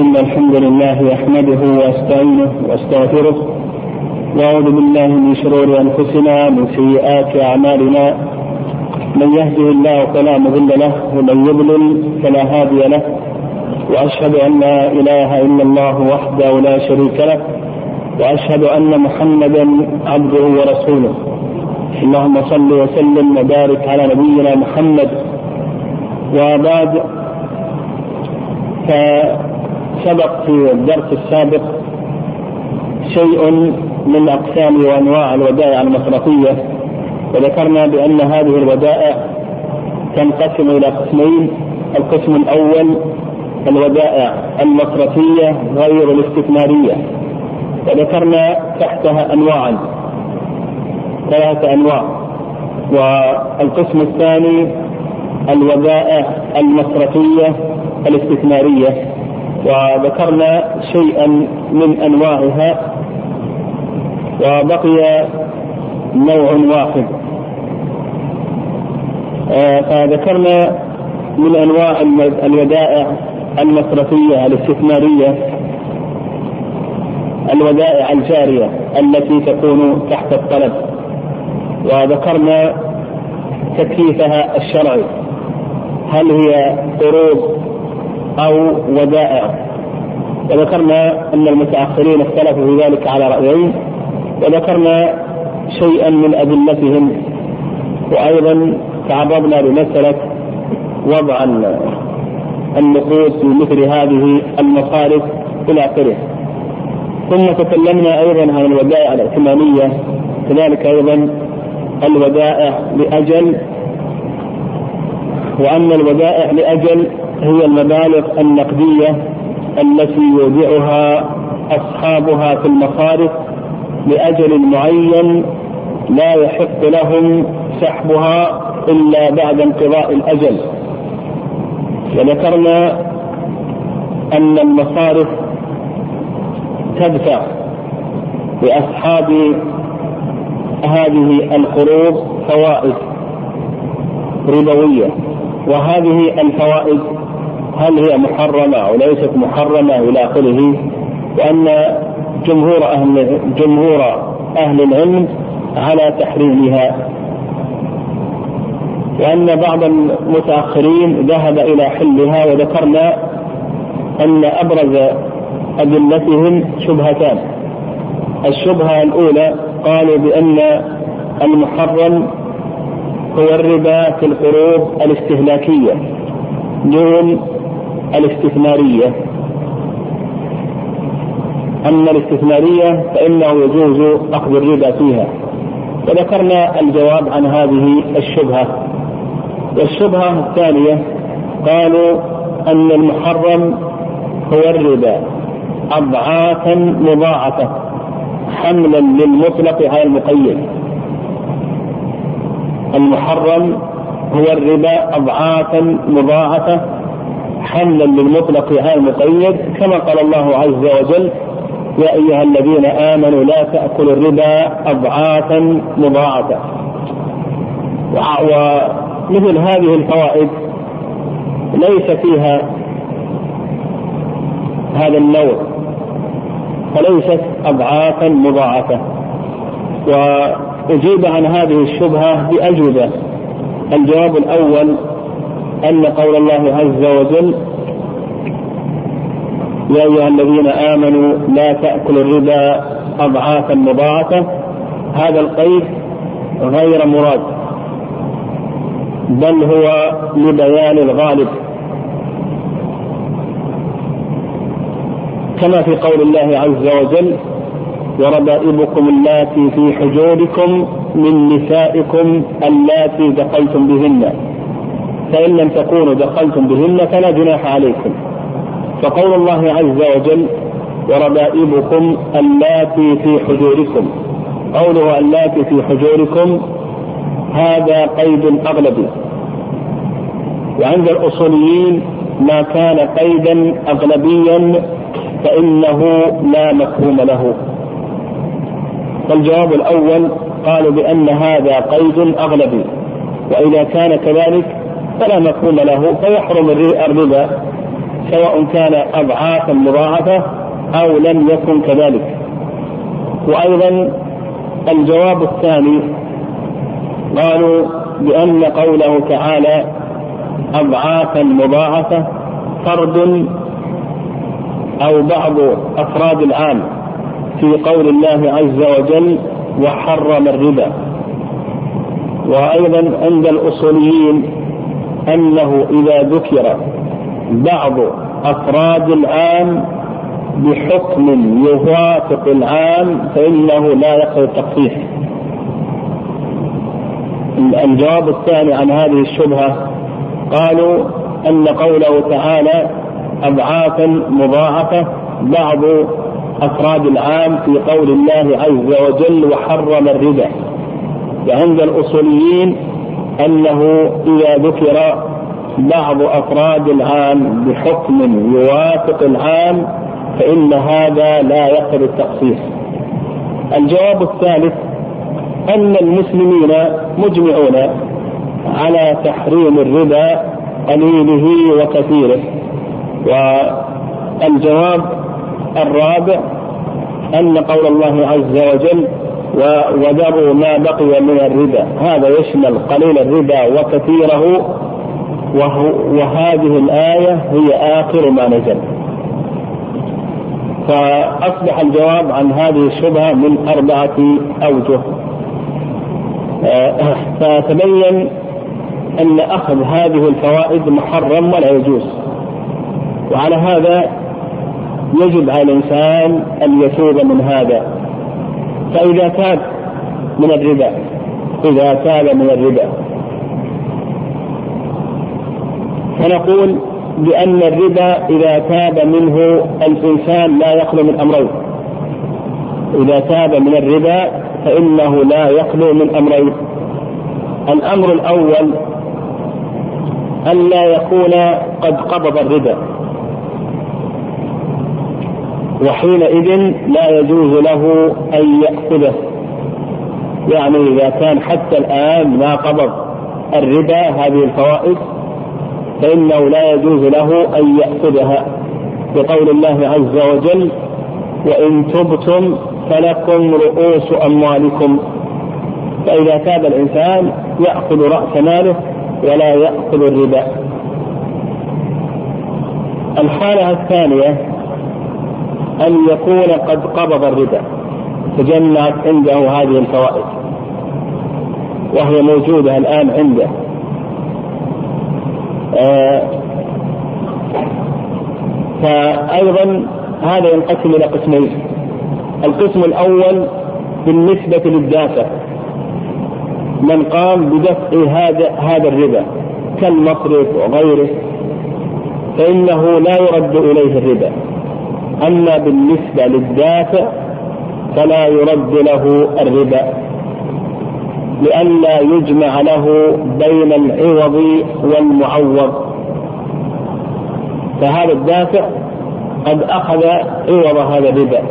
إن الحمد لله يحمده ويستعينه وأستغفره. وأعوذ بالله من شرور أنفسنا من سيئات أعمالنا. من يهده الله فلا مضل له ومن يضلل فلا هادي له. وأشهد أن لا إله إلا الله وحده لا شريك له. وأشهد أن محمدا عبده ورسوله. اللهم صل وسلم وبارك على نبينا محمد. وبعد فسبق في الدرس السابق شيء من أقسام وأنواع الودائع المصرفية وذكرنا بأن هذه الودائع تنقسم إلى قسمين القسم الأول الودائع المصرفية غير الاستثمارية وذكرنا تحتها انواعا ثلاثة أنواع والقسم الثاني الودائع المصرفية الاستثمارية وذكرنا شيئا من أنواعها وبقي نوع واحد. آه، فذكرنا من أنواع الودائع المصرفية الاستثمارية الودائع الجارية التي تكون تحت الطلب. وذكرنا تكليفها الشرعي. هل هي قروض أو ودائع وذكرنا أن المتأخرين اختلفوا في ذلك على رأيين. وذكرنا شيئا من أدلتهم. وأيضا تعرضنا لمسألة وضع النقود في مثل هذه المصارف إلى آخره. ثم تكلمنا أيضا عن الودائع الائتمانية. كذلك أيضا الودائع لاجل وأن الودائع لأجل هي المبالغ النقدية التي يودعها أصحابها في المصارف لأجل معين لا يحق لهم سحبها إلا بعد انقضاء الأجل. وذكرنا أن المصارف تدفع لأصحاب هذه القروض فوائد ربوية وهذه الفوائد هل هي محرمة أو ليست محرمة إلى آخره؟ وان جمهور أهل جمهور أهل العلم على تحريمها. وان بعض المتأخرين ذهب إلى حلها وذكرنا أن أبرز أدلتهم شبهتان. الشبهة الأولى قالوا بأن المحرم هو الربا في القروض الاستهلاكية دون الاستثمارية. أما الاستثمارية فإنه يجوز أخذ الربا فيها. وذكرنا الجواب عن هذه الشبهة. والشبهة الثانية قالوا أن المحرم هو الربا أضعافا مضاعفة حملا للمطلق على المقيد. المحرم هو الربا أضعافا مضاعفة حملا للمطلق على المقيد كما قال الله عز وجل يا أيها الذين آمنوا لا تأكلوا الربا أضعافا مضاعفة. ومثل هذه الفوائد ليس فيها هذا النوع فليست أضعافا مضاعفة. وأجيب عن هذه الشبهة بأجوبة. الجواب الأول أن قول الله عز وجل يا أيها الذين آمنوا لا تأكلوا الربا أضعافا مضاعفة. هذا القيد غير مراد بل هو لبيان الغالب. كما في قول الله عز وجل وربائبكم اللاتي في حجوركم من نسائكم اللاتي دخلتم بهن. فإن لم تكونوا دخلتم بهن فلا جناح عليكم. فقول الله عز وجل وربائبكم اللاتي في حجوركم. قوله اللاتي في حجوركم هذا قيد أغلبي. وعند الأصوليين ما كان قيدا أغلبيا فإنه لا مفهوم له. فالجواب الأول قالوا بأن هذا قيد أغلبي. وإذا كان كذلك فلا مفهوم له فيحرم الربا سواء كان أضعافا مضاعفة أو لم يكن كذلك. وأيضا الجواب الثاني قالوا بأن قوله تعالى أضعافا مضاعفة فرد أو بعض أفراد العام في قول الله عز وجل وحرم الربا. وأيضا عند الأصوليين أنه إذا ذكر بعض أفراد العام بحكم يوافق العام فإنه لا يقبل التخصيص الجواب الثاني عن هذه الشبهة قالوا أن قوله تعالى أضعافا مضاعفة بعض أفراد العام في قول الله عز وجل وحرم الربا. وعند الأصوليين أنه إذا ذكر بعض أفراد العام بحكم يوافق العام فإن هذا لا يقبل التخصيص. الجواب الثالث أن المسلمين مجمعون على تحريم الربا قليله وكثيره. والجواب الرابع أن قول الله عز وجل وذروا ما بقي من الربا. هذا يشمل قليل الربا وكثيره وهذه الآية هي آخر ما نزل. فأصبح الجواب عن هذه الشبهة من أربعة أوجه. آه، فتبين أن أخذ هذه الفوائد محرم ولا يجوز. وعلى هذا يجب على الإنسان أن يتوب من هذا. فإذا تاب من الربا إذا تاب من الربا. فنقول بأن الربا إذا تاب منه الإنسان لا يخلو من أمرين. إذا تاب من الربا فإنه لا يخلو من أمرين. الأمر الأول ألا يكون قد قبض الربا. وحينئذ لا يجوز له أن يأخذه. يعني إذا كان حتى الآن ما قبض الربا هذه الفوائد فإنه لا يجوز له أن يأخذها. بقول الله عز وجل وإن تبتم فلكم رؤوس أموالكم. فإذا تاب الإنسان يأخذ رأس ماله ولا يأخذ الربا. الحالة الثانية أن يكون قد قبض الربا تجمعت عنده هذه الفوائد. وهي موجودة الآن عنده. آه فأيضا هذا ينقسم إلى قسمين. القسم الأول بالنسبة للدافع. من قام بدفع هذا هذا الربا كالمصرف وغيره فإنه لا يرد إليه الربا. أما بالنسبة للدافع فلا يرد له الربا لئلا يجمع له بين العوض والمعوض. فهذا الدافع قد أخذ عوض هذا الربا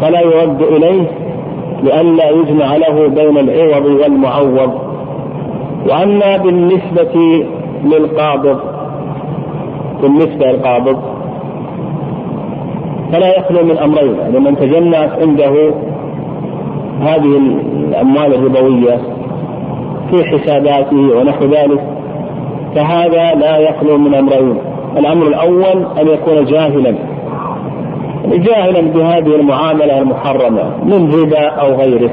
فلا يرد إليه لئلا يجمع له بين العوض والمعوض. وأما بالنسبة للقابض بالنسبة للقابض فلا يخلو من أمرين يعني من تجمعت عنده هذه الأموال الربوية في حساباته ونحو ذلك فهذا لا يخلو من أمرين. الأمر الأول أن يكون جاهلا. جاهلا بهذه المعاملة المحرمة من ربا أو غيره.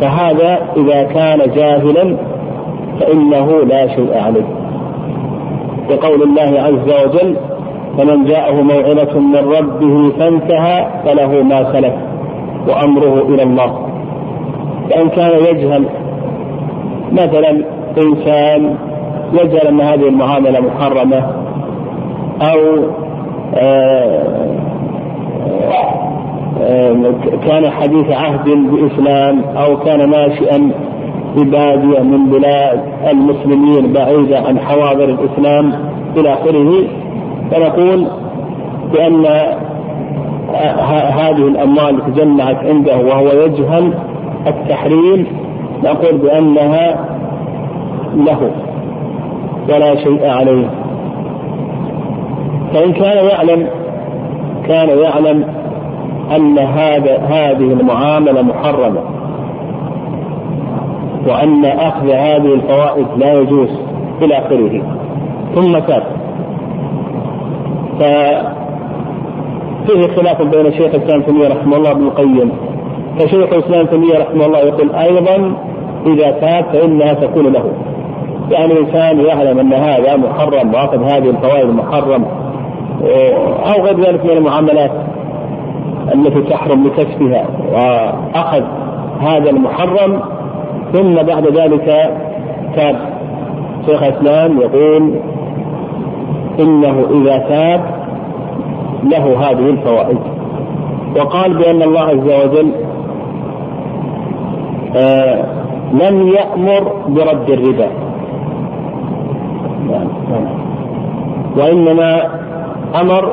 فهذا إذا كان جاهلا فإنه لا شيء عليه. بقول الله عز وجل فمن جاءه موعظة من ربه فانتهى فله ما سلف وأمره إلى الله. فإن كان يجهل مثلا إنسان يجهل أن هذه المعاملة محرمة أو آه، آه، كان حديث عهد بإسلام أو كان ناشئا ببادية من بلاد المسلمين بعيدة عن حواضر الإسلام إلى آخره فنقول بأن هذه الأموال تجمعت عنده وهو يجهل التحريم نقول بأنها له ولا شيء عليه. فإن كان يعلم كان يعلم أن هذا هذه المعاملة محرمة وأن أخذ هذه الفوائد لا يجوز إلى آخره. ثم تاب ففيه خلاف بين شيخ الإسلام تيمية رحمه الله ابن القيم فشيخ الإسلام تيمية رحمه الله يقول أيضا إذا تاب فإنها تكون له. يعني الإنسان يعلم أن هذا محرم وأخذ هذه الفوائد محرم أو غير ذلك من المعاملات التي تحرم بكسبها وأخذ هذا المحرم ثم بعد ذلك تاب. شيخ الإسلام يقول إنه إذا تاب له هذه الفوائد. وقال بأن الله عز وجل آه لم يأمر برد الربا. وإنما أمر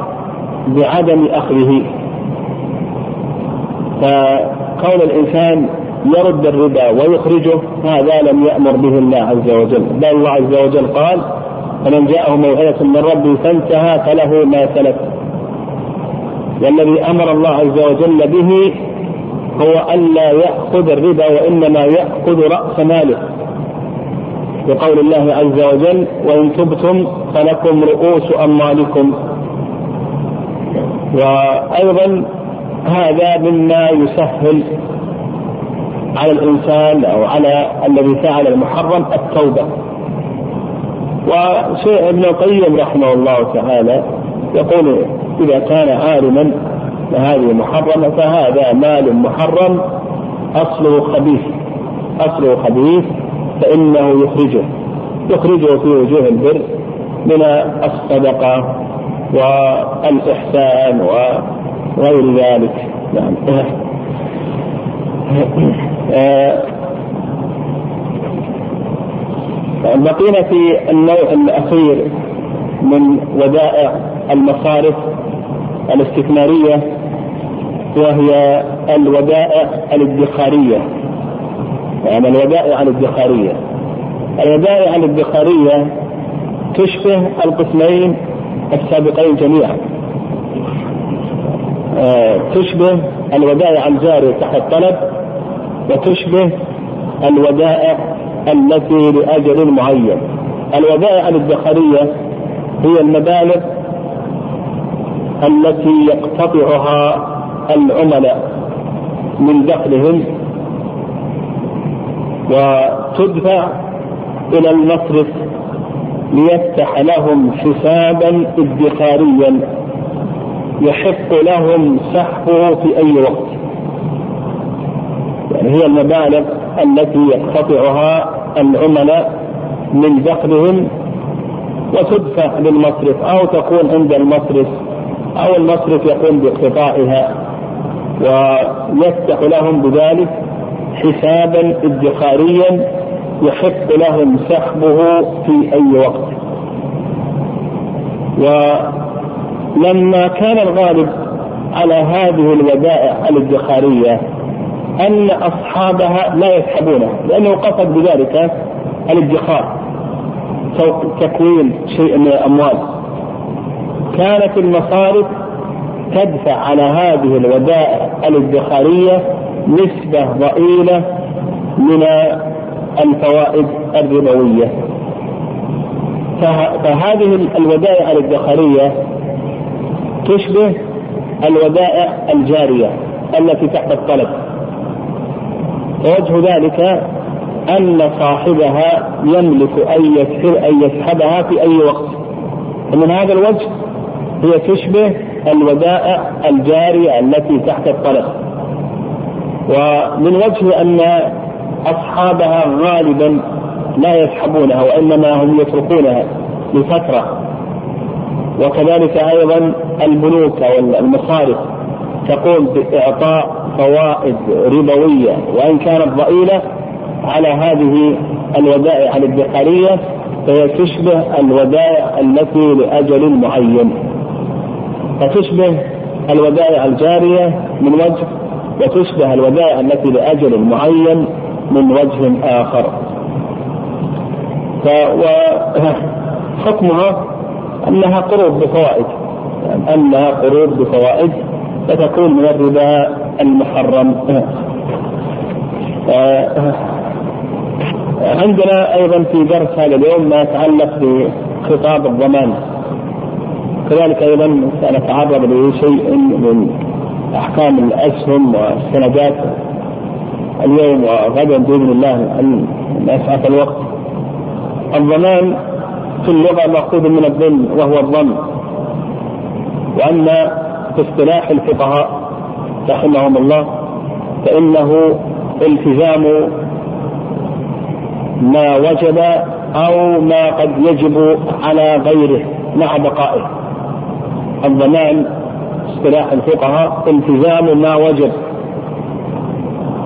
بعدم أخذه. فكون الإنسان يرد الربا ويخرجه هذا لم يأمر به الله عز وجل. بل الله عز وجل قال فمن جاءه موعظة من ربه فانتهى فله ما سلف. والذي أمر الله عز وجل به هو ألا يأخذ الربا وإنما يأخذ رأس ماله. بقول الله عز وجل وإن تبتم فلكم رؤوس أموالكم. وأيضا هذا مما يسهل على الإنسان أو على الذي فعل المحرم التوبة. وشيء ابن القيم رحمه الله تعالى يقول إذا كان عالما هذه محرمة فهذا مال محرم أصله خبيث أصله خبيث فإنه يخرجه يخرجه في وجوه البر من الصدقة والإحسان وغير ذلك. نعم آه، بقينا في النوع الأخير من ودائع المصارف الاستثمارية وهي الودائع الادخارية. يعني الودائع الادخارية. الودائع الادخارية تشبه القسمين السابقين جميعا. آه، تشبه الودائع الجارية تحت الطلب وتشبه الودائع التي لأجل معين. الودائع الادخارية هي المبالغ التي يقتطعها العملاء من دخلهم وتدفع إلى المصرف ليفتح لهم حسابا ادخاريا يحق لهم سحبه في أي وقت. يعني هي المبالغ التي يقتطعها العملاء من دخلهم وتدفع للمصرف أو تكون عند المصرف أو المصرف يقوم باقتطاعها ويفتح لهم بذلك حسابا ادخاريا يحق لهم سحبه في أي وقت. ولما كان الغالب على هذه الودائع الادخارية أن أصحابها لا يسحبونها لأنه قصد بذلك الادخار تكوين شيء من الأموال. كانت المصارف تدفع على هذه الودائع الادخارية نسبة ضئيلة من الفوائد الربوية. فهذه الودائع الادخارية تشبه الودائع الجارية التي تحت الطلب. ووجه ذلك أن صاحبها يملك أن يسحبها في أي وقت. ومن هذا الوجه هي تشبه الودائع الجارية التي تحت الطلب ومن وجه أن أصحابها غالبا لا يسحبونها وإنما هم يتركونها لفترة. وكذلك أيضا البنوك أو المصارف تقوم بإعطاء فوائد ربوية وإن كانت ضئيلة على هذه الودائع الادخارية فهي تشبه الودائع التي لأجل معين. فتشبه الودائع الجارية من وجه وتشبه الودائع التي لأجل معين من وجه آخر. وحكمها أنها قروض بفوائد. أنها قروض بفوائد فتكون من الربا المحرم. آه، عندنا أيضا في درس هذا اليوم ما يتعلق بخطاب الضمان. كذلك أيضا سنتعرض لشيء من أحكام الأسهم والسندات اليوم وغدا بإذن الله أن يسعف الوقت. الضمان في اللغة مأخوذ من الظن وهو الظن وأما في اصطلاح الفقهاء رحمهم الله فإنه التزام ما وجب أو ما قد يجب على غيره مع بقائه. الضمان اصطلاح الفقهاء التزام ما وجب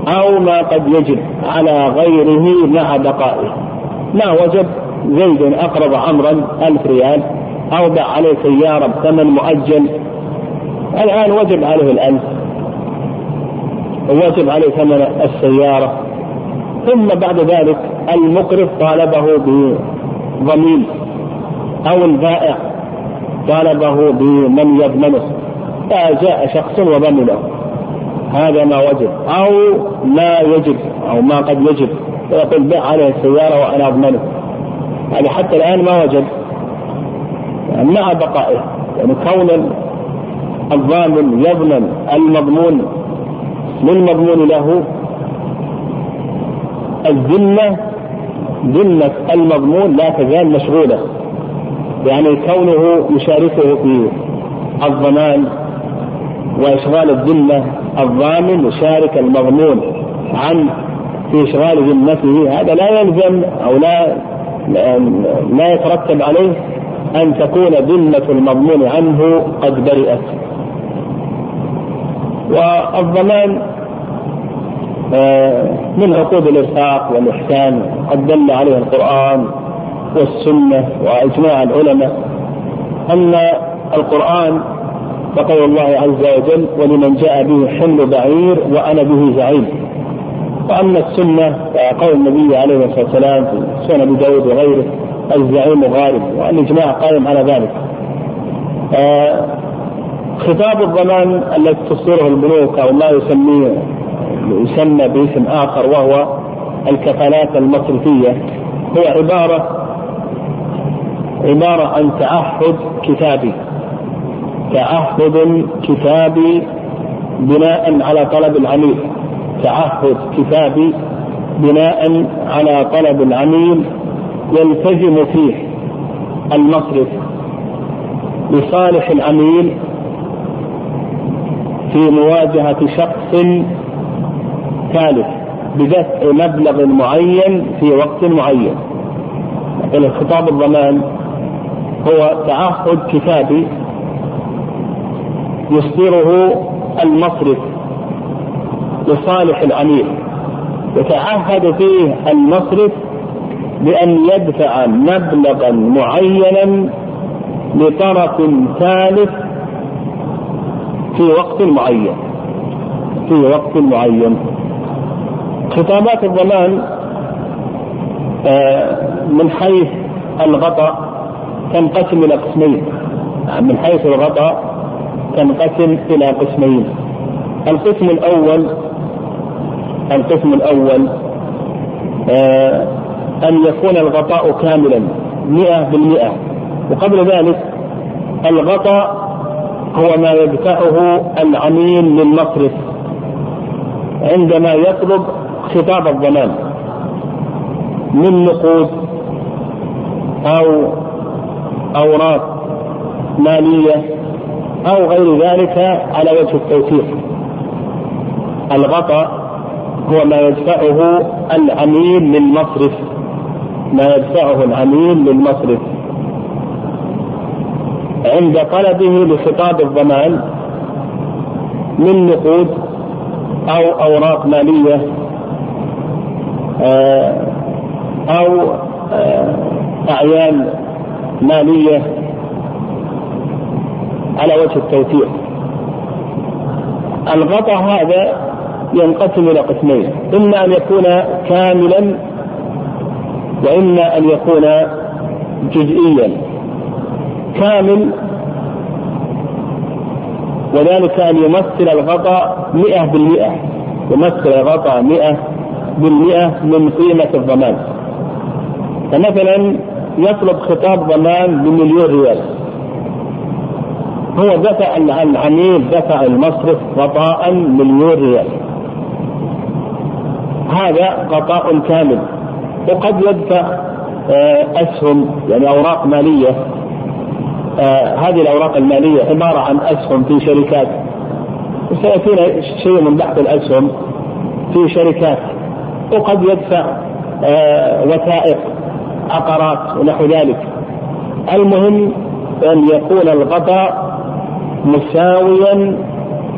أو ما قد يجب على غيره مع بقائه. ما وجب؟ زيد أقرض عمرا ألف ريال أو باع عليه سيارة بثمن مؤجل الآن وجب عليه الألف ووجب عليه ثمن السيارة. ثم بعد ذلك المقرض طالبه بضمين أو البائع طالبه بمن يضمنه. فجاء شخص وضمنه هذا ما وجب. أو ما يجب أو ما قد يجب. ويقول بيع عليه السيارة وأنا أضمنه. هذا حتى الآن ما وجب. يعني مع بقائه. يعني كون الضامن يضمن المضمون للمضمون له الذمة ذمة المضمون لا تزال مشغولة. يعني كونه يشاركه في الضمان وإشغال الذمة الضامن يشارك المضمون عن في إشغال ذمته هذا لا يلزم أو لا لا يترتب عليه أن تكون ذمة المضمون عنه قد برئت. والضمان آه، من عقود الإرفاق والإحسان قد دل عليه القرآن والسنة وإجماع العلماء أن القرآن وقول الله عز وجل ولمن جاء به حمل بعير وأنا به زعيم وأما السنة قول النبي عليه الصلاة والسلام في سنن أبي داود وغيره الزعيم غالب والإجماع قائم على ذلك. آه خطاب الضمان الذي تصدره البنوك أو ما يسميه يسمى باسم آخر وهو الكفالات المصرفية هو عبارة عبارة عن تعهد كتابي. تعهد كتابي بناء على طلب العميل. تعهد كتابي بناء على طلب العميل يلتزم فيه المصرف لصالح العميل في مواجهة شخص ثالث بدفع مبلغ معين في وقت معين. الخطاب الضمان هو تعهد كتابي يصدره المصرف لصالح العميل يتعهد فيه المصرف بأن يدفع مبلغا معينا لطرف ثالث في وقت معين. في وقت معين. خطابات الضمان آه، من حيث الغطاء تنقسم إلى قسمين. من حيث الغطاء تنقسم إلى قسمين. القسم الأول القسم الأول آه أن يكون الغطاء كاملا مئة بالمئة. وقبل ذلك الغطاء هو ما يدفعه العميل للمصرف عندما يطلب خطاب الضمان من نقود أو أوراق مالية أو غير ذلك على وجه التوثيق الغطاء هو ما يدفعه العميل للمصرف ما يدفعه العميل للمصرف عند طلبه لخطاب الضمان من نقود أو أوراق مالية آه، أو آه، أعيان مالية على وجه التوثيق الغطاء هذا ينقسم إلى قسمين إما أن يكون كاملا وإما أن يكون جزئيا. كامل وذلك أن يمثل الغطاء مئة بالمئة يمثل الغطاء مئة بالمئة من قيمة الضمان. فمثلا يطلب خطاب ضمان بمليون ريال. هو دفع العميل دفع المصرف غطاء مليون ريال. هذا غطاء كامل وقد يدفع آه، أسهم يعني أوراق مالية آه، هذه الأوراق المالية عبارة عن اسهم في شركات. وسياتينا شيء من بحث الاسهم في شركات. وقد يدفع آه، وثائق عقارات ونحو ذلك. المهم أن يكون الغطاء مساويا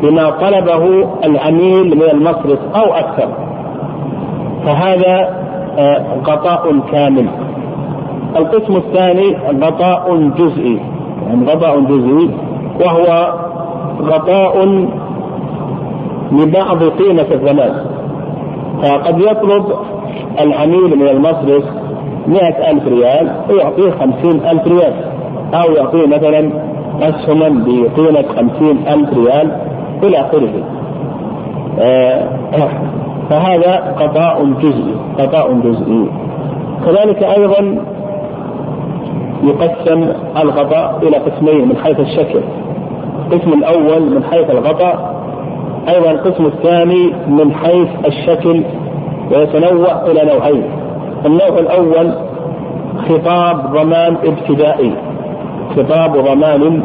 بما طلبه العميل من المصرف أو أكثر. فهذا غطاء كامل. القسم الثاني غطاء جزئي. غطاء جزئي وهو غطاء لبعض قيمة الزمان. فقد يطلب العميل من المصرف مئة ألف ريال ويعطيه خمسين ألف ريال أو يعطيه مثلا أسهما بقيمة خمسين ألف ريال إلى آخره. آه فهذا قضاء جزئي قضاء جزئي. كذلك أيضا يقسم الغطاء إلى قسمين من حيث الشكل. القسم الأول من حيث الغطاء أيضا القسم الثاني من حيث الشكل ويتنوع إلى نوعين. النوع الأول خطاب ضمان ابتدائي. خطاب ضمان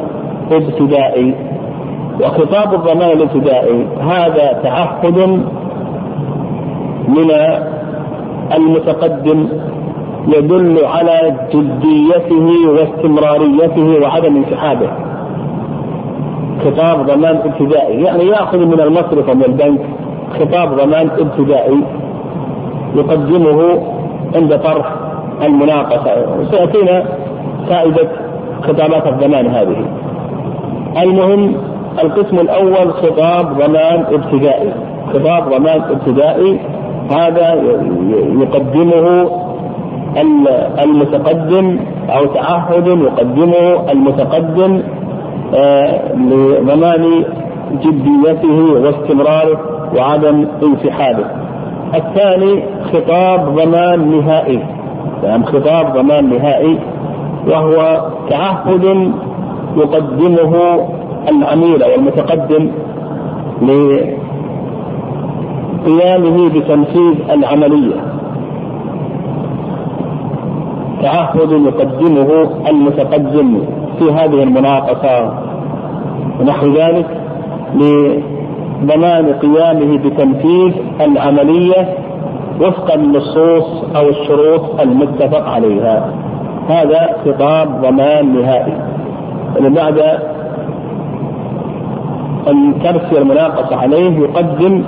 ابتدائي. وخطاب الضمان الابتدائي هذا تعهد من المتقدم يدل على جديته واستمراريته وعدم انسحابه. خطاب ضمان ابتدائي. يعني يأخذ من المصرف ومن البنك خطاب ضمان ابتدائي يقدمه عند طرح المناقصه وسياتينا فائدة خطابات الضمان هذه. المهم القسم الأول خطاب ضمان ابتدائي. خطاب ضمان ابتدائي هذا يقدمه المتقدم أو تعهد يقدمه المتقدم آه، لضمان جديته واستمراره وعدم انسحابه. الثاني خطاب ضمان نهائي يعني خطاب ضمان نهائي وهو تعهد يقدمه العميل أو المتقدم لقيامه بتنفيذ العملية تعهد يقدمه المتقدم في هذه المناقصة ونحو ذلك لضمان قيامه بتنفيذ العملية وفق النصوص أو الشروط المتفق عليها. هذا خطاب ضمان نهائي. بعد أن ترسي المناقصة عليه يقدم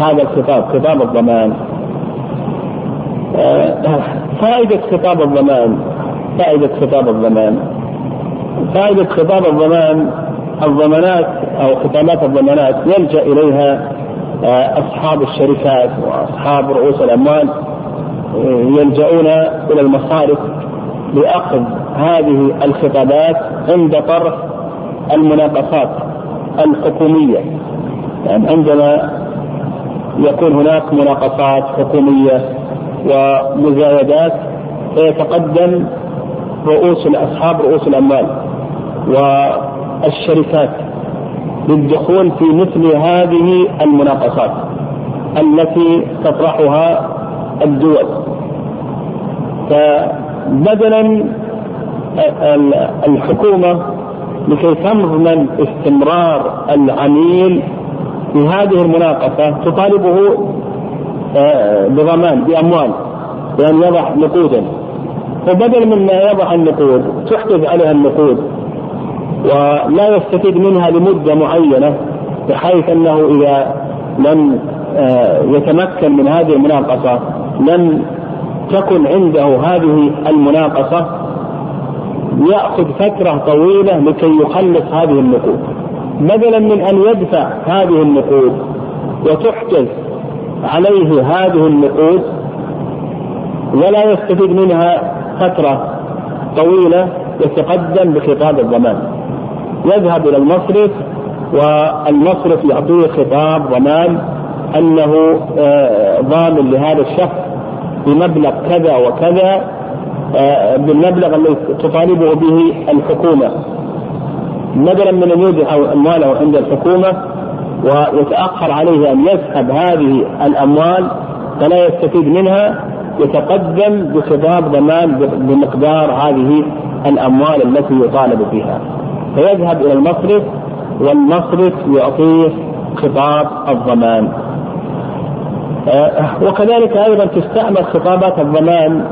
هذا الخطاب خطاب الضمان. فائدة خطاب الضمان فائدة خطاب الضمان. فائدة خطاب الضمان الضمانات أو خطابات الضمانات يلجأ إليها آه، أصحاب الشركات وأصحاب رؤوس الأموال آه، يلجؤون إلى المصارف لأخذ هذه الخطابات عند طرح المناقصات الحكومية. يعني عندما يكون هناك مناقصات حكومية ومزايدات فيتقدم رؤوس اصحاب رؤوس الأموال والشركات للدخول في مثل هذه المناقصات التي تطرحها الدول. فبدلا الحكومة لكي تضمن استمرار العميل في هذه المناقصة تطالبه بضمان بأموال بان يضع نقودا فبدل من ما يضع النقود تحجز عليها النقود ولا يستفيد منها لمدة معينة بحيث أنه إذا لم آه، يتمكن من هذه المناقصة لم تكن عنده هذه المناقصة يأخذ فترة طويلة لكي يخلص هذه النقود. بدلا من أن يدفع هذه النقود وتحجز عليه هذه النقود ولا يستفيد منها فترة طويلة يتقدم بخطاب الضمان يذهب إلى المصرف والمصرف يعطيه خطاب ضمان أنه آه، ضامن لهذا الشخص بمبلغ كذا وكذا آه، بالمبلغ الذي تطالبه به الحكومة. بدلا من أن يودع أمواله عند الحكومة ويتاخر عليه أن يسحب هذه الأموال فلا يستفيد منها يتقدم بخطاب ضمان بمقدار هذه الأموال التي يطالب فيها. فيذهب إلى المصرف والمصرف يعطيه خطاب الضمان. آه، وكذلك أيضا تستعمل خطابات الضمان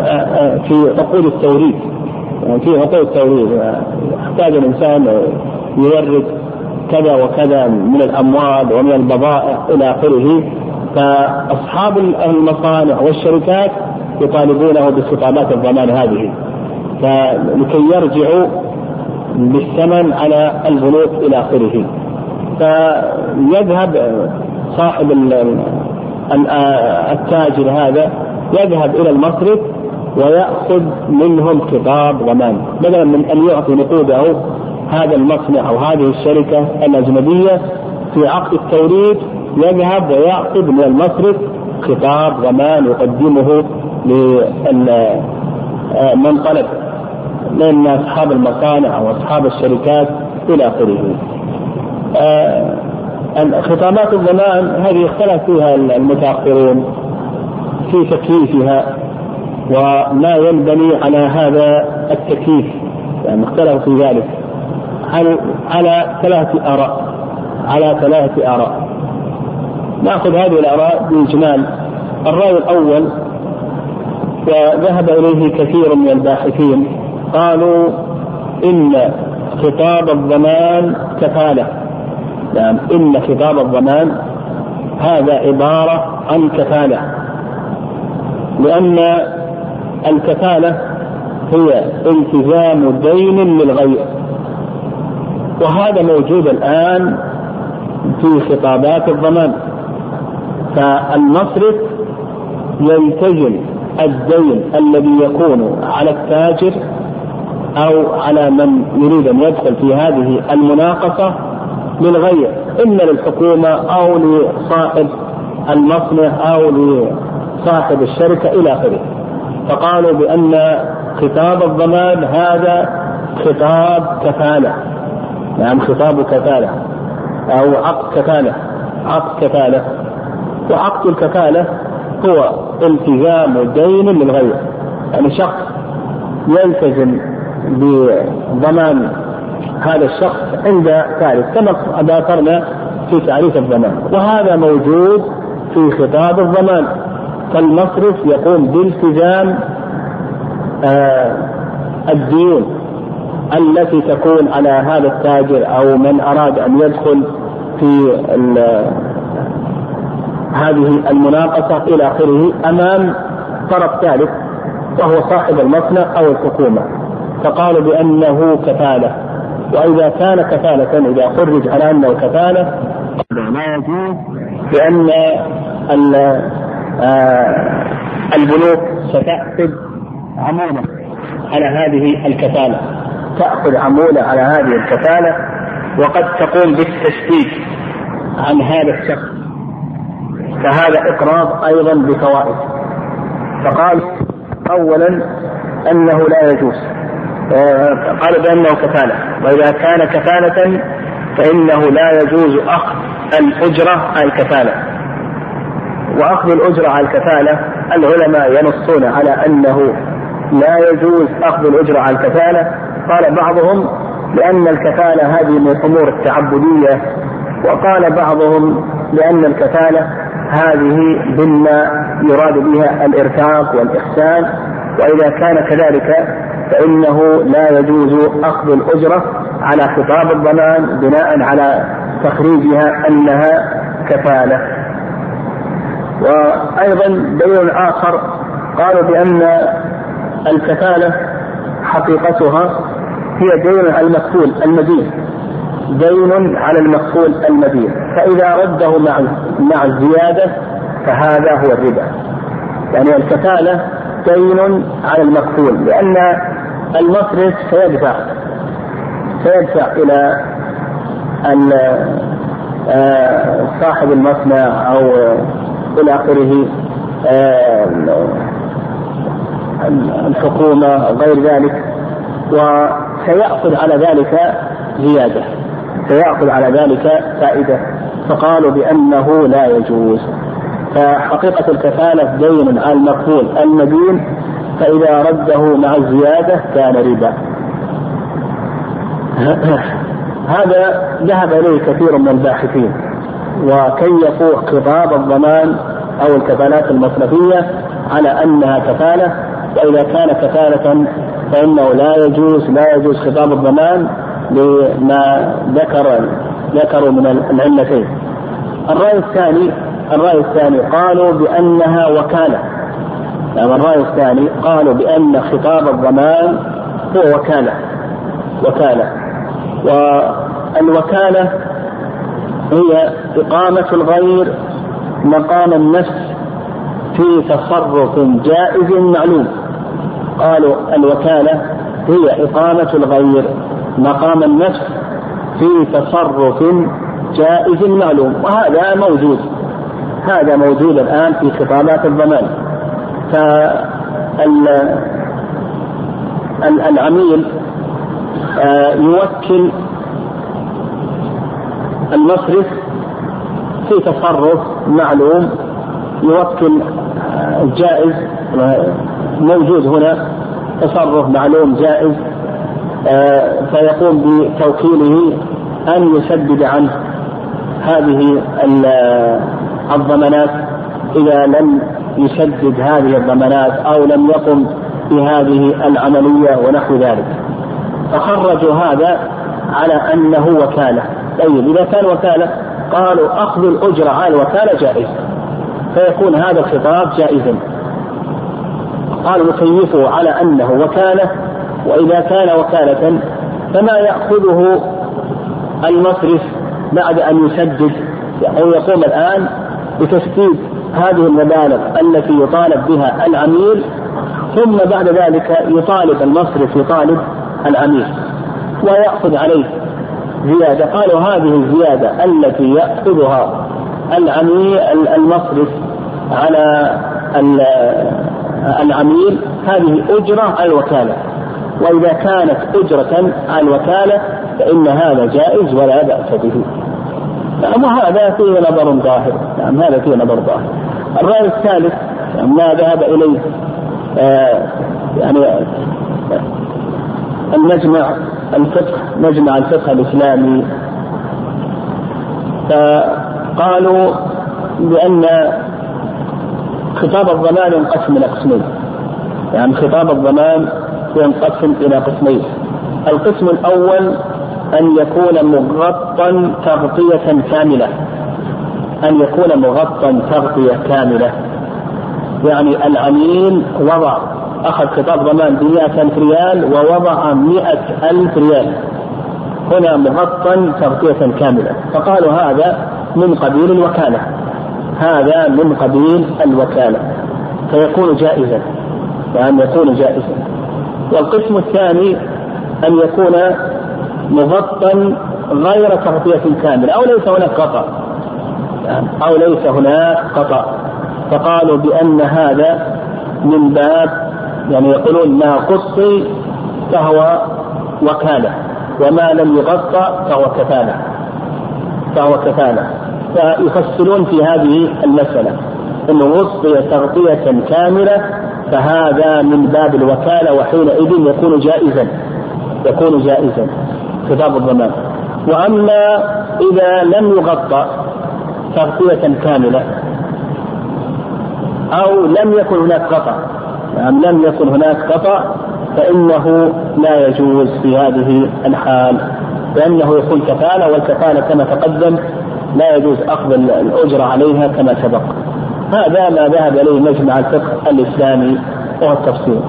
آه، آه، في عقود التوريد يعني في عقود التوريد يحتاج الإنسان يورد كذا وكذا من الأموال ومن البضائع إلى آخره. فأصحاب المصانع والشركات يطالبونه بخطابات الضمان هذه. فلكي يرجعوا بالثمن على البنوك إلى آخره. فيذهب صاحب التاجر هذا يذهب إلى المصرف ويأخذ منهم خطاب ضمان. بدلا من أن يعطي نقوده هذا المصنع أو هذه الشركة الأجنبية في عقد التوريد يذهب ويعقد من المصرف خطاب ضمان يقدمه لمن طلب من أصحاب المصانع أو أصحاب الشركات إلى آخره. آه، خطابات الضمان هذه اختلف فيها المتأخرون في تكييفها وما ينبني على هذا التكييف يعني اختلفوا في ذلك على على ثلاثة آراء. على ثلاثة آراء. نأخذ هذه الآراء بإجمال. الرأي الأول وذهب إليه كثير من الباحثين قالوا إن خطاب الضمان كفالة. نعم إن خطاب الضمان هذا عبارة عن كفالة. لأن الكفالة هي التزام دين للغير. وهذا موجود الآن في خطابات الضمان. فالمصرف يلتزم الدين الذي يكون على التاجر أو على من يريد أن يدخل في هذه المناقصة للغير اما للحكومة أو لصاحب المصنع أو لصاحب الشركة إلى آخره. فقالوا بأن خطاب الضمان هذا خطاب كفالة. نعم خطاب كفاله أو عقد كفالة عقد كفالة. وعقد الكفالة هو التزام دين للغير. يعني شخص يلتزم بضمان هذا الشخص عند ثالث كما ذكرنا في تعريف الضمان. وهذا موجود في خطاب الضمان. فالمصرف يقوم بالتزام آه الديون التي تكون على هذا التاجر أو من أراد أن يدخل في هذه المناقصة إلى آخره أمام طرف ثالث وهو صاحب المصنع أو الحكومة. فقالوا بأنه كفالة. وإذا كان كفالة إذا خرج على انه كفاله لا يجوز لأن آه، البنوك ستأخذ عمولة على هذه الكفالة. تأخذ عمولة على هذه الكفالة وقد تقوم بالتسديد عن هذا الشخص. فهذا إقراض أيضا بفوائد. فقال أولا أنه لا يجوز. آه، قال بأنه كفالة. وإذا كان كفالة فإنه لا يجوز أخذ الأجرة على الكفالة. وأخذ الأجرة على الكفالة العلماء ينصون على أنه لا يجوز أخذ الأجرة على الكفالة قال بعضهم لأن الكفالة هذه من الأمور التعبدية وقال بعضهم لأن الكفالة هذه مما يراد بها الإرفاق والإحسان وإذا كان كذلك فإنه لا يجوز أخذ الأجرة على خطاب الضمان بناء على تخريجها أنها كفالة. وأيضا دليل آخر قالوا بأن الكفالة حقيقتها هي دين على المكفول المدين. دين على المكفول المدين. فإذا رده مع مع الزيادة فهذا هو الربا. يعني الكفالة دين على المكفول لأن المصرف سيدفع سيدفع إلى آه، صاحب المصنع أو إلى آخره آه، الحكومة غير ذلك. وسيأخذ على ذلك زيادة سيأخذ على ذلك فائدة فقالوا بأنه لا يجوز. فحقيقة الكفالة دين على المقبول. المدين فإذا رده مع الزيادة كان ربا. هذا ذهب إليه كثير من الباحثين وكيفوا خطاب الضمان أو الكفالات المصرفية على أنها كفالة وإذا كان كفالة فإنه لا يجوز لا يجوز خطاب الضمان لما ذكر ذكروا من العلتين. الرأي الثاني الرأي الثاني قالوا بأنها وكالة. يعني الرأي الثاني قالوا بأن خطاب الضمان هو وكالة. وكالة. والوكالة هي إقامة الغير مقام النفس في تصرف جائز معلوم قالوا الوكالة هي إقامة الغير مقام النفس في تصرف جائز معلوم وهذا موجود هذا موجود الآن في خطابات الضمان. فالعميل آه، يوكل المصرف في تصرف معلوم يوكل آه، جائز موجود هنا تصرف معلوم جائز آه، فيقوم بتوكيله أن يسدد عنه هذه الضمانات. إذا لم يسدد هذه الضمانات أو لم يقم بهذه العملية ونحو ذلك. فخرجوا هذا على أنه وكالة. طيب إذا كان وكالة قالوا أخذ الأجرة على الوكالة جائز فيكون هذا الخطاب جائزا. قالوا نكيفه على أنه وكالة وإذا كان وكالة فما يأخذه المصرف بعد أن يسدد أو يقوم الآن بتسديد هذه المبالغ التي يطالب بها العميل ثم بعد ذلك يطالب المصرف يطالب العميل ويأخذ عليه زيادة. قالوا هذه الزيادة التي يأخذها العميل المصرف على العميل هذه أجرة على الوكالة. وإذا كانت أجرة على الوكالة فإن هذا جائز ولا بأس به. نعم وهذا فيه نظر ظاهر. نعم هذا فيه نظر ظاهر. الرأي الثالث ما ذهب إليه آه يعني المجمع الفقه مجمع الفقه الإسلامي. فقالوا بأن خطاب الضمان ينقسم إلى قسمين. يعني خطاب الضمان ينقسم إلى قسمين. القسم الأول أن يكون مغطى تغطية كاملة. أن يكون مغطى تغطية كاملة. يعني العميل وضع أخذ خطاب ضمان بمئة ألف ريال ووضع مئة ألف ريال. هنا مغطى تغطية كاملة. فقالوا هذا من قبيل الوكالة. هذا من قبيل الوكالة فيكون جائزا وأن يكون جائزا. والقسم الثاني أن يكون مغطى غير تغطية كاملة أو ليس هناك قطع أو ليس هناك قطع فقالوا بأن هذا من باب يعني يقولون ما قصي فهو وكالة وما لم يغطى فهو كفالة فهو كفالة. فيفصلون في هذه المسألة. أنه وصي تغطية كاملة فهذا من باب الوكالة وحينئذ يكون جائزا. يكون جائزا خطاب الضمان. وأما إذا لم يغطى تغطية كاملة أو لم يكن هناك قطع أم لم يكن هناك قطع فإنه لا يجوز في هذه الحال. لأنه يكون كفالة والكفالة كما تقدم لا يجوز أخذ الأجرة عليها كما سبق. هذا ما ذهب إليه مجمع الفقه الإسلامي وهو التفسير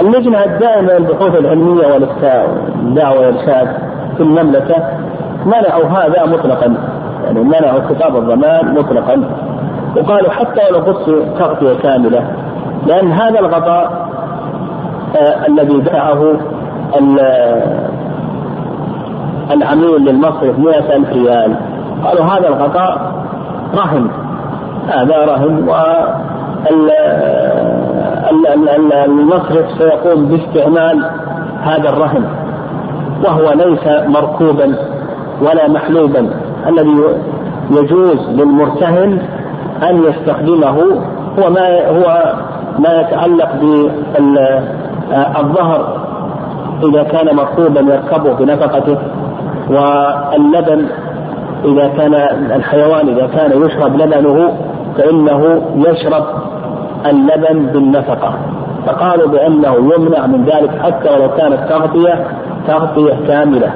اللجنة الدائمة للبحوث العلمية والإفتاء والدعوة والإرشاد في المملكة منعوا هذا مطلقا. يعني منعوا خطاب الضمان مطلقا. وقالوا حتى ولو قص تغطية كاملة لأن هذا الغطاء آه الذي دعه العميل للمصرف مئة ألف ريال. قالوا هذا الغطاء رهن. هذا رهن و المصرف سيقوم باستعمال هذا الرهن. وهو ليس مركوبا ولا محلوبا. الذي يجوز للمرتهن أن يستخدمه هو ما هو ما يتعلق بالظهر إذا كان مركوبا يركبه بنفقته واللبن إذا كان الحيوان إذا كان يشرب لبنه فإنه يشرب اللبن بالنفقة. فقالوا بأنه يمنع من ذلك حتى ولو كانت تغطيه تغطية كاملة.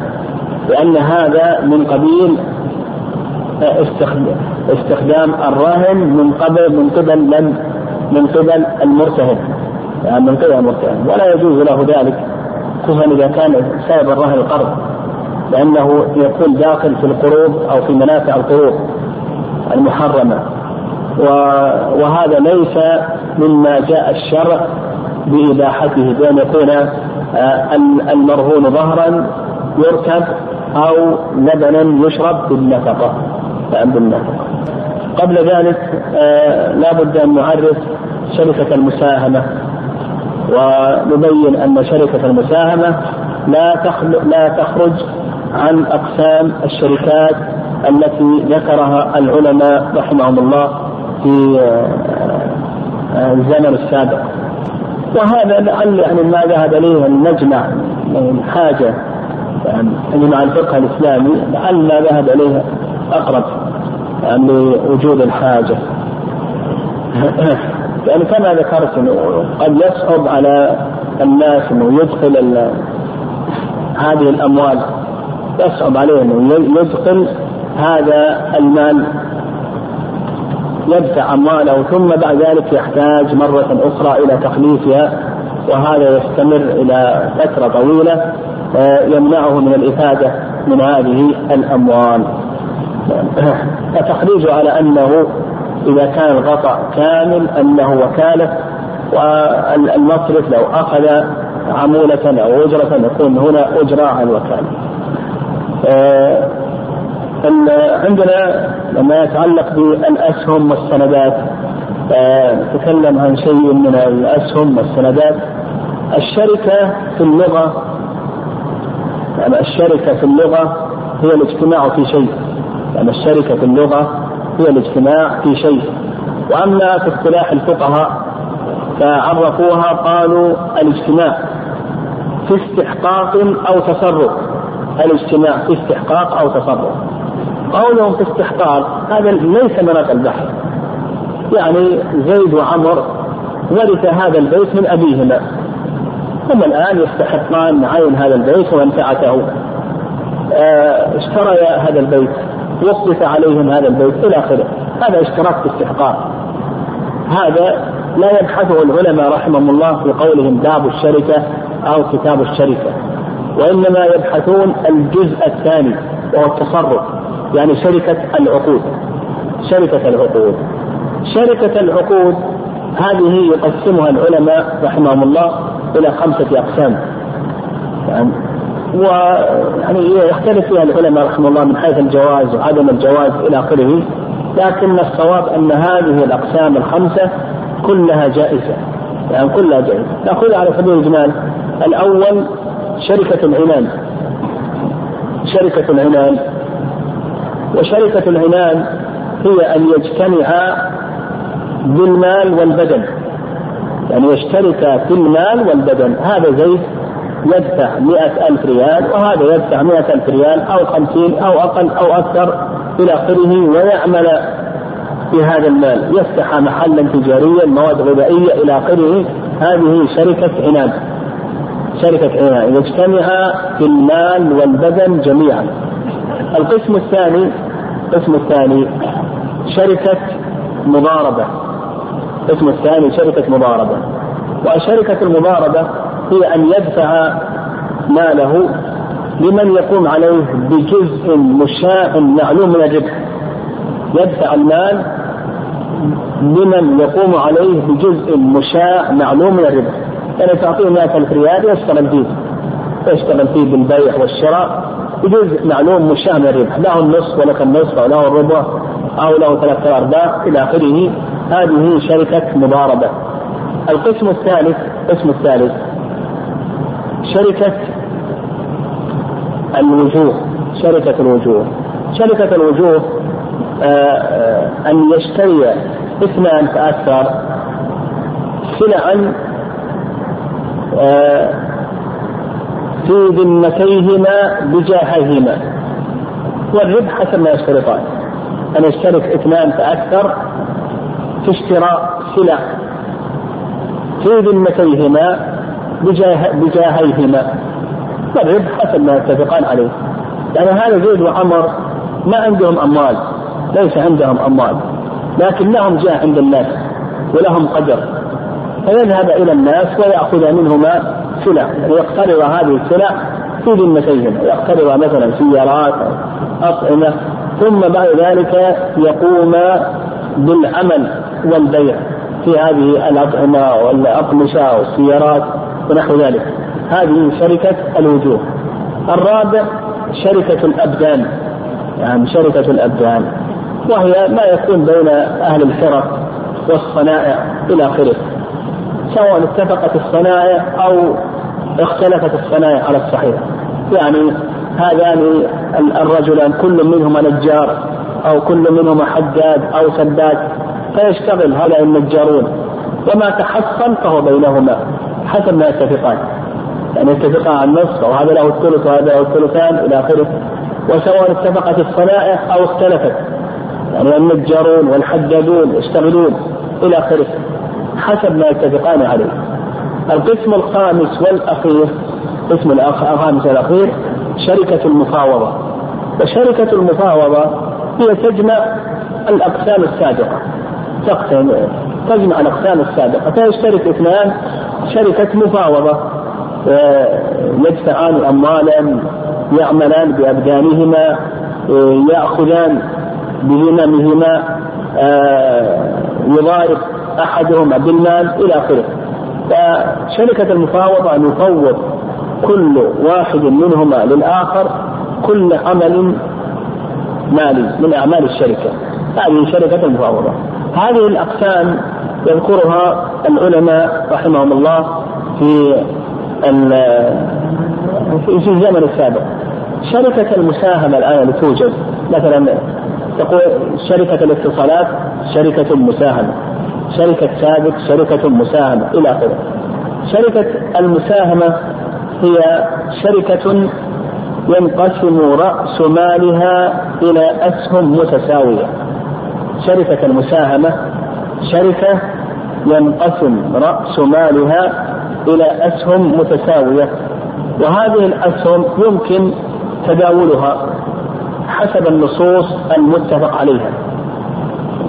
لأن هذا من قبيل استخدام الرهن من قبل من قبل من من قبل المرتهن. يعني من قبل المرتهن. ولا يجوز له ذلك خصوصا إذا كان سبب الرهن القرض. لأنه يكون داخل في القروض أو في منافع القروض المحرمة. وهذا ليس مما جاء الشرع بإباحته بأن يكون آه، المرهون ظهرا يركب أو لبنا يشرب بالنفقة بالنفقة. قبل ذلك آه، لا بد أن نعرف شركة المساهمة. ونبين أن شركة المساهمة لا لا تخرج عن أقسام الشركات التي ذكرها العلماء رحمهم الله في آه، الزمن السابق. وهذا لعل يعني ما ذهب إليه نجمع من حاجة يعني مع الفقه الإسلامي لعل ما ذهب إليه أقرب يعني لوجود الحاجة. يعني كما ذكرت قد يصعب على الناس إنه يدخل هذه الأموال. يصعب عليه انه يدخل هذا المال يدفع أمواله ثم بعد ذلك يحتاج مرة أخرى إلى تخليصها وهذا يستمر إلى فترة طويلة آه، يمنعه من الإفادة من هذه الأموال. فتخريجه على أنه إذا كان الغطاء كامل أنه وكالة والمصرف لو أخذ عمولة أو أجرة يكون هنا أجرة على الوكالة آه، عندنا لما يتعلق بالاسهم والسندات نتكلم عن شيء من الأسهم والسندات. الشركة في اللغة يعني الشركة في اللغة هي الاجتماع في شيء. يعني الشركة في اللغة هي الاجتماع في شيء. وأما في اصطلاح الفقهاء فعرفوها قالوا الاجتماع في استحقاق أو تصرف. الاجتماع في استحقاق أو تصرف. قولهم في استحقاق هذا ليس مناط البحث يعني زيد وعمر ورث هذا البيت من أبيهما. هم الآن يستحقان عين هذا البيت ومنفعته آه، اشتريا هذا البيت وصف عليهم هذا البيت إلى آخره. هذا اشتراك في استحقاق. هذا لا يبحثه العلماء رحمهم الله في قولهم باب الشركة أو كتاب الشركة. وإنما يبحثون الجزء الثاني وهو التصرف يعني شركة العقود. شركة العقود. شركة العقود هذه يقسمها العلماء رحمهم الله إلى خمسة أقسام. يعني ويعني يختلف فيها العلماء رحمه الله من حيث الجواز وعدم الجواز إلى آخره لكن الصواب أن هذه الأقسام الخمسة كلها جائزة. يعني كلها جائزة. نأخذ على سبيل الإجمال. الأول شركة العنان. شركة العنان. وشركة العنان هي أن يجتمعا بالمال والبدن. يعني يشترك في المال والبدن. هذا زيد يدفع مئة ألف ريال وهذا يدفع مئة ألف ريال أو خمسين أو أقل أو أكثر إلى آخره ويعمل بهذا المال. يفتح محلا تجاريا مواد غذائية إلى آخره. هذه شركة عنان. شركة عنان يجتمع في المال والبدن جميعا. القسم الثاني القسم الثاني شركة مضاربة. القسم الثاني شركة مضاربة. وشركة المضاربة هي أن يدفع ماله لمن يقوم عليه بجزء مشاع معلوم من الربح. يدفع المال لمن يقوم عليه بجزء مشاع معلوم من الربح. يعني تعطيه 100 ألف ريال يشتغل فيه يشتغل فيه بالبيع والشراء. جزء معلوم مشاه من الربح له النصف ولك النصف أو له الربع أو له ثلاثة أرباع إلى آخره. هذه شركة مضاربة. القسم الثالث القسم الثالث. شركة الوجوه. شركة الوجوه. شركة الوجوه آه، آه، أن يشتري اثنان فأكثر سلعا في ذمتيهما بجاههما. والربح حسب ما يشترطان. أن يشترك اثنان فأكثر في اشتراء سلع. في ذمتيهما بجاه بجاهيهما. والربح حسب ما يتفقان عليه. لأن يعني هذا زيد وعمر ما عندهم أموال. ليس عندهم أموال. لكن لهم جاه عند الناس ولهم قدر. فيذهب إلى الناس ويأخذ منهما سلع يعني يقترض هذه السلع في ذمتيهم يقترض مثلا سيارات أو أطعمة ثم بعد ذلك يقوم بالعمل والبيع في هذه الأطعمة والأقمشة والسيارات ونحو ذلك. هذه شركة الوجوه. الرابع شركة الأبدان. يعني شركة الأبدان. وهي ما يكون بين أهل الحرف والصنائع إلى آخره. سواء اتفقت الصنائع أو اختلفت الصنائع على الصحيح. يعني هذان الرجلان كل منهما نجار أو كل منهما حداد أو سداد فيشتغل هؤلاء النجارون. وما تحصل فهو بينهما حسب ما يتفقان. يعني يتفقان على النصف وهذا له الثلث وهذا له الثلثان إلى آخره. وسواء اتفقت الصنائع أو اختلفت. يعني النجارون والحدادون يشتغلون إلى آخره. حسب ما يتفقان عليه. القسم الخامس والأخير القسم الخامس والأخير شركة المفاوضة. وشركة المفاوضة هي تجمع الأقسام السابقة. تقسم تجمع الأقسام السابقة. فيشترك اثنان شركة مفاوضة. يدفعان أموالا يعملان بأبدانهما يأخذان بهممهما يضارب أحدهما بالمال إلى آخره. فشركة المفاوضة أن يفوض كل واحد منهما للآخر كل عمل مالي من أعمال الشركة. هذه شركة المفاوضة. هذه الأقسام يذكرها العلماء رحمهم الله في في الزمن السابق. شركة المساهمة الآن اللي توجد مثلا تقول شركة الاتصالات شركة مساهمة. شركة سابق شركة مساهمة إلى آخره. شركة المساهمة هي شركة ينقسم رأس مالها إلى أسهم متساوية. شركة المساهمة شركة ينقسم رأس مالها إلى أسهم متساوية. وهذه الأسهم يمكن تداولها حسب النصوص المتفق عليها.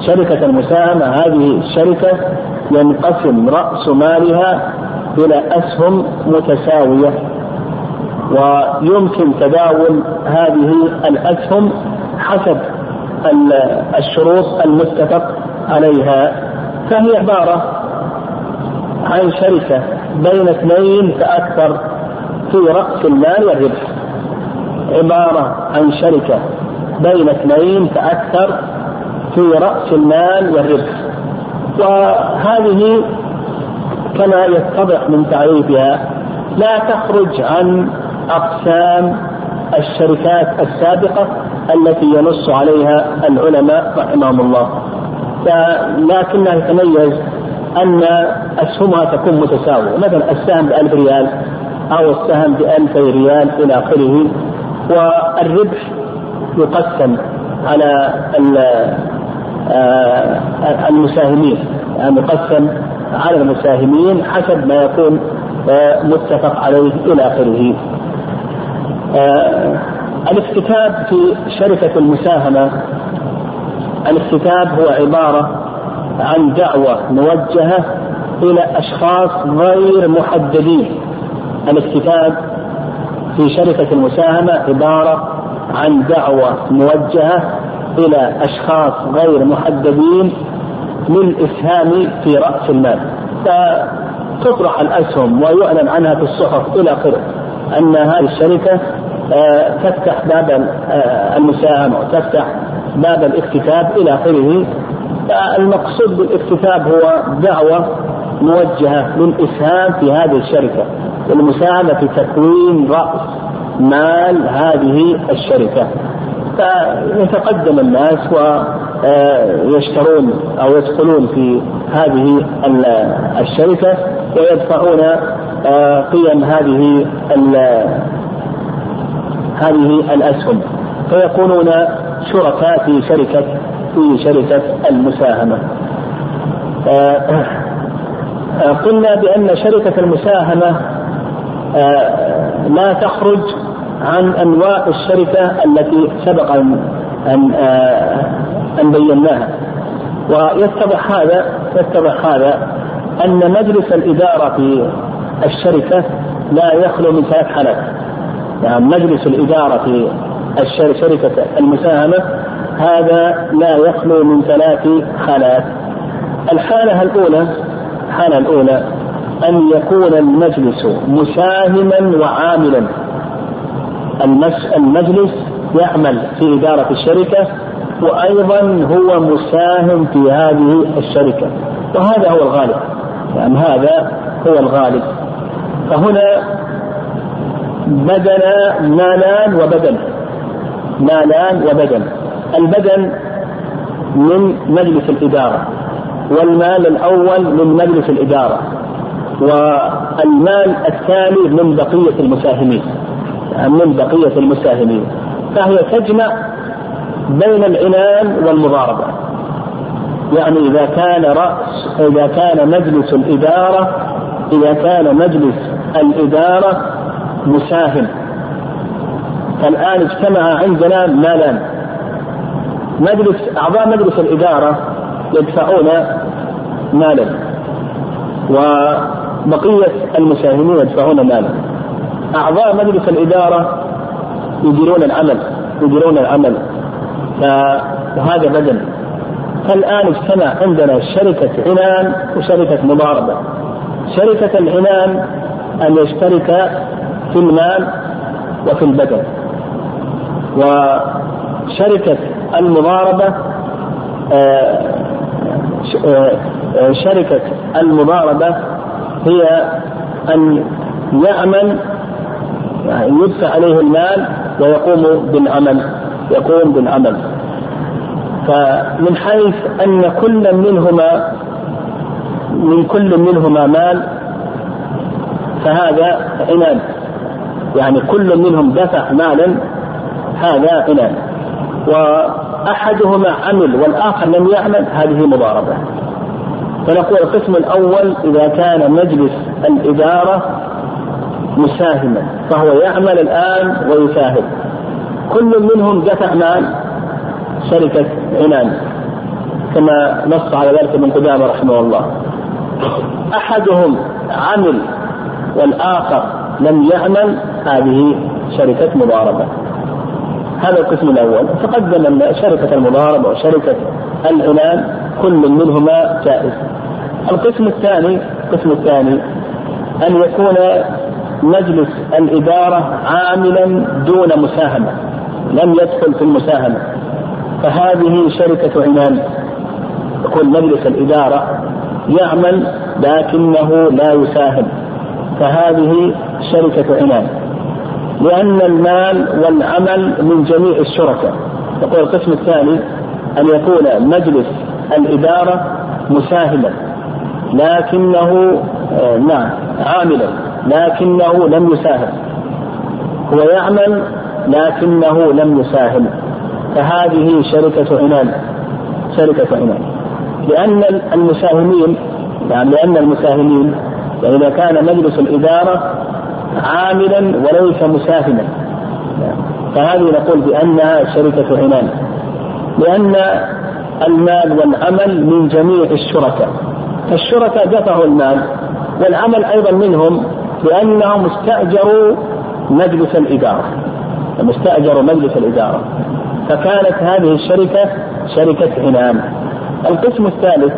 شركة المساهمة. هذه الشركة ينقسم رأس مالها إلى أسهم متساوية ويمكن تداول هذه الأسهم حسب الشروط المتفق عليها. فهي عبارة عن شركة بين اثنين فأكثر في رأس المال والربح. عبارة عن شركة بين اثنين فأكثر في رأس المال والربح. وهذه كما يتضح من تعريفها لا تخرج عن أقسام الشركات السابقة التي ينص عليها العلماء رحمهم الله. لكنها تتميز أن أسهمها تكون متساوية. مثلا السهم بألف ريال أو السهم بألفي ريال إلى آخره. والربح يقسم على المساهمين يعني يقسم على المساهمين حسب ما يكون آه، متفق عليه إلى آخره. آه، الاكتتاب في شركة المساهمة الاكتتاب هو عبارة عن دعوة موجهة إلى أشخاص غير محددين. الاكتتاب في شركة المساهمة عبارة عن دعوة موجهة إلى أشخاص غير محددين للإسهام في رأس المال. فتطرح الأسهم ويعلن عنها في الصحف إلى آخره أن هذه الشركة آه، تفتح باب آه، المساهمة وتفتح باب الاكتتاب إلى آخره. المقصود بالاكتتاب هو دعوة موجهة للإسهام في هذه الشركة والمساهمة في تكوين رأس مال هذه الشركة. فيتقدم الناس ويشترون أو يدخلون في هذه الشركة ويدفعون آه، قيم هذه هذه الأسهم. فيكونون شركاء في شركة في شركة المساهمة. آه، آه، قلنا بأن شركة المساهمة لا تخرج عن أنواع الشركة التي سبق أن أن بيناها. ويتضح هذا يتضح هذا أن مجلس الإدارة في الشركة لا يخلو من ثلاث حالات. يعني مجلس الإدارة في شركة المساهمة هذا لا يخلو من ثلاث حالات. الحالة الأولى الحالة الأولى أن يكون المجلس مساهما وعاملا. المجلس يعمل في إدارة الشركة وأيضا هو مساهم في هذه الشركة. وهذا هو الغالب يعني هذا هو الغالب. فهنا بدل مالان وبدن مالان وبدن. البدن من مجلس الإدارة والمال الأول من مجلس الإدارة والمال الثاني من بقية المساهمين. من بقية المساهمين فهي تجمع بين العنان والمضاربة. يعني إذا كان رأس إذا كان مجلس الإدارة إذا كان مجلس الإدارة مساهم. فالآن اجتمع عندنا مالان. مجلس أعضاء مجلس الإدارة يدفعون مالا وبقية المساهمين يدفعون مالا. أعضاء مجلس الإدارة يديرون العمل يديرون العمل. فهذا بدل. فالآن اجتمع عندنا شركة عنان وشركة مضاربة. شركة العنان أن يشترك في المال وفي البدن. وشركة المضاربة آه، آه، شركة المضاربة هي أن يعمل يدفع عليه المال ويقوم بالعمل يقوم بالعمل. فمن حيث أن كل منهما من كل منهما مال فهذا عنان يعني كل منهم دفع مالا هذا عنان وأحدهما عمل والآخر لم يعمل هذه مضاربة. فنقول القسم الأول إذا كان مجلس الإدارة مساهما فهو يعمل الآن ويساهم. كل منهم دفع مال شركة عنان كما نص على ذلك ابن قدامة رحمه الله. أحدهم عمل والآخر لم يعمل هذه شركة مضاربة. هذا القسم الأول. تقدم أن شركة المضاربة وشركة العنان كل منهما جائز. القسم الثاني القسم الثاني أن يكون مجلس الإدارة عاملا دون مساهمة لم يدخل في المساهمة. فهذه شركة عنان يكون مجلس الإدارة يعمل لكنه لا يساهم. فهذه شركة عنان لأن المال والعمل من جميع الشركاء. يقول القسم الثاني أن يكون مجلس الإدارة مساهما لكنه آه نعم عاملا. لكنه لم يساهم. هو يعمل لكنه لم يساهم. فهذه شركة عنان. شركة عنان. لأن المساهمين يعني لأن المساهمين يعني إذا كان مجلس الإدارة عاملا وليس مساهما. فهذه نقول بأنها شركة عنان. لأن المال والعمل من جميع الشركاء. فالشركاء دفعوا المال والعمل أيضا منهم لأنهم استأجروا مجلس الإدارة. استأجروا مجلس الإدارة. فكانت هذه الشركة شركة عنان القسم الثالث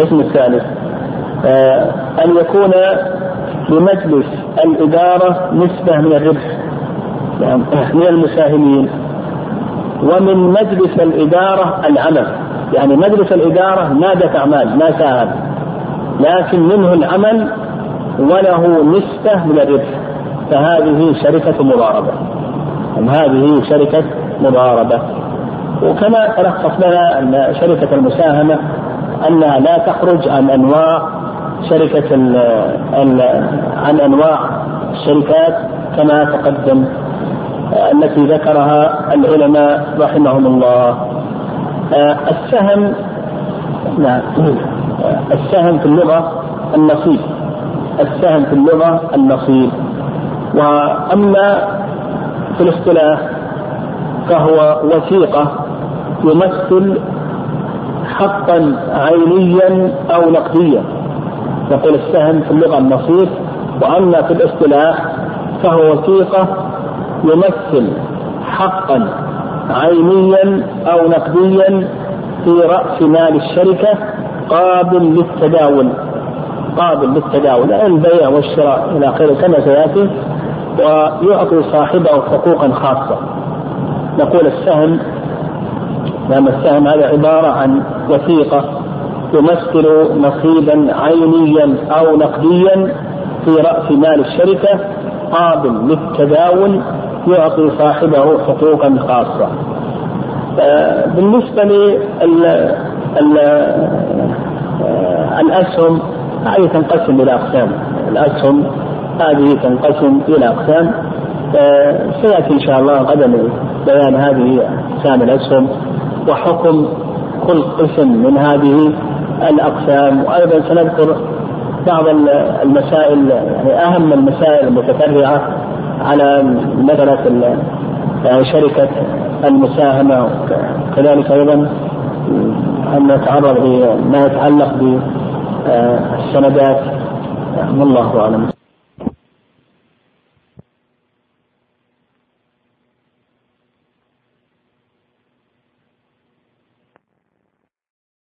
القسم الثالث آه أن يكون لمجلس الإدارة نسبة من الربح من المساهمين ومن مجلس الإدارة العمل. يعني مجلس الإدارة مادة أعمال ما ساهم لكن منه العمل وله نسبة من الربح فهذه شركة مضاربة. هذه شركة مضاربة. وكما تلخص لنا أن شركة المساهمة أنها لا تخرج عن أنواع شركة ال ال عن أنواع الشركات كما تقدم التي ذكرها العلماء رحمهم الله. السهم نعم السهم في اللغة النصيب. السهم في اللغة النصيب. وأما في الاصطلاح فهو وثيقة يمثل حقا عينيا أو نقديا. نقول السهم في اللغة النصيب وأما في الاصطلاح فهو وثيقة يمثل حقا عينيا أو نقديا في رأس مال الشركة قابل للتداول. قابل للتداول البيع والشراء إلى آخره كما سيأتي ويعطي صاحبه حقوقا خاصة. نقول السهم لأن السهم هذا عبارة عن وثيقة تمثل نصيبا عينيا أو نقديا في رأس مال الشركة قابل للتداول يعطي صاحبه حقوقا خاصة. بالنسبة للأسهم هذه تنقسم إلى أقسام. الأسهم هذه تنقسم إلى أقسام. سيأتي إن شاء الله غدا بيان هذه أقسام الأسهم وحكم كل قسم من هذه الأقسام. وأيضا سنذكر بعض المسائل يعني أهم المسائل المتفرعة على مسألة شركة المساهمة. كذلك أيضا أن نتعرض لما يتعلق بالسندات والله أعلم.